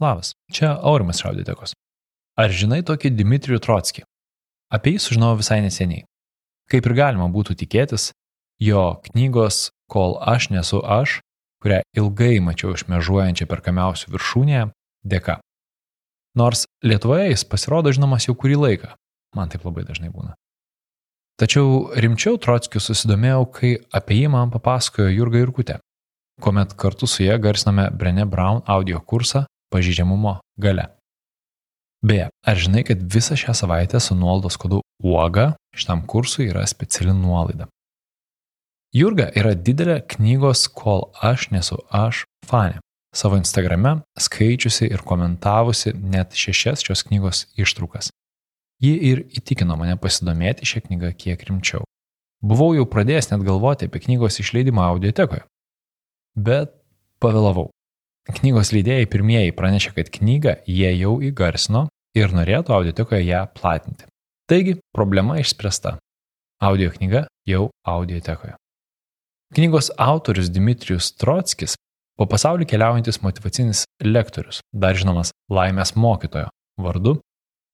Labas, čia Aurimas Šauditekos. Ar žinai tokį Dimitrijų Trotskį? Apie jį sužinojau visai neseniai. Kaip ir galima būtų tikėtis, jo knygos Kol aš nesu aš, kurią ilgai mačiau šmežuojančią perkamiausių viršūnėje, dėka. Nors Lietuvoje jis pasirodo žinomas jau kurį laiką, man taip labai dažnai būna. Tačiau rimčiau Trotskiu susidomėjau, kai apie jį man papasakojo Jurga Irkutė, kuomet kartu su jie garsiname Brené Brown audio kursą pažydžiamumo gale. Beje, ar žinai, kad visą šią savaitę su nuolaidos kodu UOGA šitam kursui yra speciali nuolaida? Jurga yra didelė knygos Kol aš nesu aš fanė. Savo Instagrame skaičiusi ir komentavusi net šešias šios knygos ištraukas. Ji ir įtikino mane pasidomėti šią knygą kiek rimčiau. Buvau jau pradėjęs net galvoti apie knygos išleidimą audiotekoje. Bet pavėlavau. Knygos leidėjai pirmieji pranešė, kad knygą jie jau įgarsino ir norėtų audiotekoje ją platinti. Taigi, problema išspręsta. Audio knyga jau audiotekoje. Knygos autorius Dmitrijus Trotskis po pasaulį keliaujantis motivacinis lektorius, dar žinomas laimės mokytojo vardu.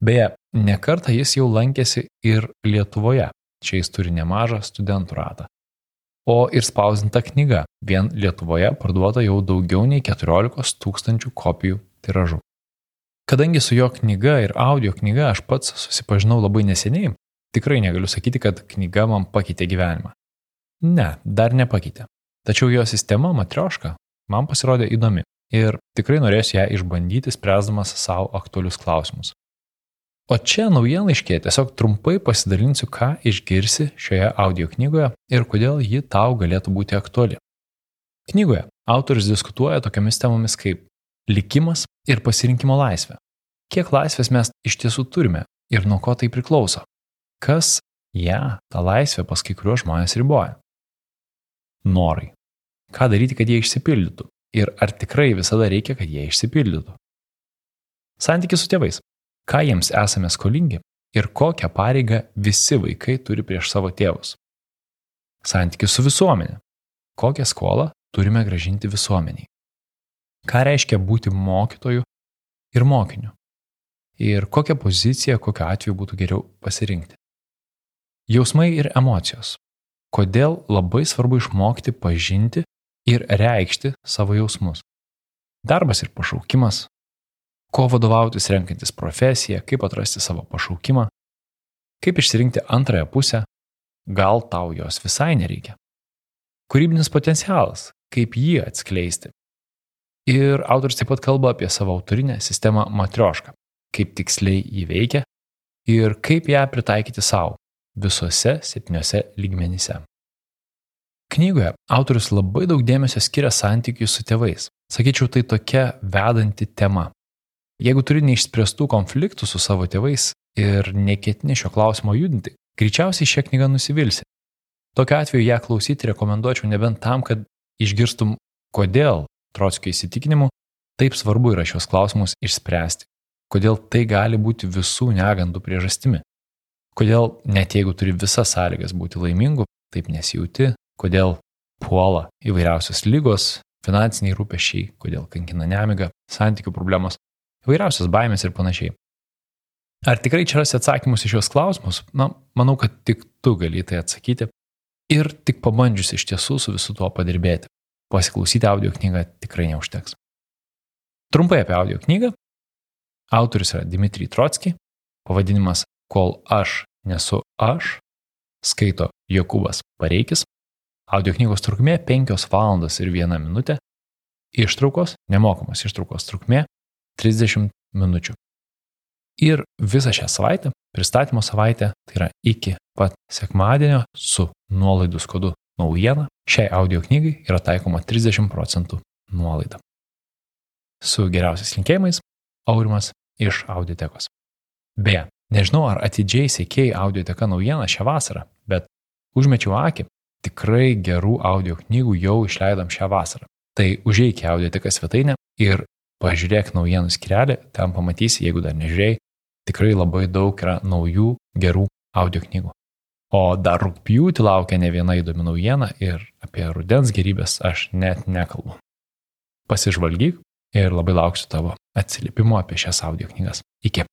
Beje, nekartą jis jau lankėsi ir Lietuvoje, čia jis turi nemažą studentų ratą o ir spausdinta knyga vien Lietuvoje parduota jau daugiau nei 14 tūkstančių kopijų tiražu. Kadangi su jo knyga ir audio knyga aš pats susipažinau labai neseniai, tikrai negaliu sakyti, kad knyga man pakeitė gyvenimą. Ne, dar nepakeitė. Tačiau jo sistema matrioška man pasirodė įdomi ir tikrai norėsiu ją išbandyti, spręsdamas savo aktualius klausimus. O čia naujienlaiškėje tiesiog trumpai pasidalinsiu, ką išgirsi šioje audio knygoje ir kodėl ji tau galėtų būti aktuali. Knygoje autorius diskutuoja tokiamis temomis kaip likimas ir pasirinkimo laisvė. Kiek laisvės mes iš tiesų turime ir nuo ko tai priklauso? Kas ją, ja, tą laisvę pas kai kuriuos žmonės riboja? Norai. Ką daryti, kad jie išsipildytų? Ir ar tikrai visada reikia, kad jie išsipildytų? Santykis su tėvais ką jiems esame skolingi ir kokią pareigą visi vaikai turi prieš savo tėvus. Santykis su visuomenė. Kokią skolą turime gražinti visuomeniai. Ką reiškia būti mokytoju ir mokiniu. Ir kokią poziciją, kokiu atveju būtų geriau pasirinkti. Jausmai ir emocijos. Kodėl labai svarbu išmokti pažinti ir reikšti savo jausmus. Darbas ir pašaukimas, ko vadovautis renkantis profesiją, kaip atrasti savo pašaukimą, kaip išsirinkti antrąją pusę, gal tau jos visai nereikia. Kūrybinis potencialas, kaip jį atskleisti. Ir autoris taip pat kalba apie savo autorinę sistemą matriošką, kaip tiksliai jį veikia ir kaip ją pritaikyti savo visuose septyniose lygmenyse. Knygoje autorius labai daug dėmesio skiria santykiui su tėvais. Sakyčiau, tai tokia vedanti tema. Jeigu turi neišspręstų konfliktų su savo tėvais ir neketini šio klausimo judinti, greičiausiai šią knygą nusivilsi. Tokiu atveju ją klausyti rekomenduočiau nebent tam, kad išgirstum, kodėl Trotskio įsitikinimu taip svarbu yra šios klausimus išspręsti, kodėl tai gali būti visų negandų priežastimi, kodėl net jeigu turi visas sąlygas būti laimingu, taip nesijauti, kodėl puola įvairiausios lygos, finansiniai rūpešiai, kodėl kankina nemiga, santykių problemos įvairiausias baimės ir panašiai. Ar tikrai čia rasi atsakymus į šios klausimus? Na, manau, kad tik tu gali tai atsakyti ir tik pabandžius iš tiesų su visu tuo padirbėti. Pasiklausyti audio knygą tikrai neužteks. Trumpai apie audio knygą. Autorius yra Dimitrij Trotski, pavadinimas Kol aš nesu aš, skaito Jokubas Pareikis. Audio knygos trukmė 5 valandos ir 1 minutė. Ištraukos, nemokamos ištraukos trukmė 30 minučių. Ir visą šią savaitę, pristatymo savaitę, tai yra iki pat sekmadienio su nuolaidų kodu naujiena, šiai audio knygai yra taikoma 30 procentų nuolaida. Su geriausiais linkėjimais, Aurimas iš audiotekos. Beje, nežinau ar atidžiai sėkėjai audioteka naujieną šią vasarą, bet užmečiau akį, tikrai gerų audio knygų jau išleidom šią vasarą. Tai užeik į audioteką svetainę ir pažiūrėk naujienų skirelį, ten pamatysi, jeigu dar nežiūrėjai, tikrai labai daug yra naujų gerų audio knygų. O dar rūpjūtį laukia ne viena įdomi naujiena ir apie rudens gerybės aš net nekalbu. Pasižvalgyk ir labai lauksiu tavo atsiliepimo apie šias audio knygas. Iki.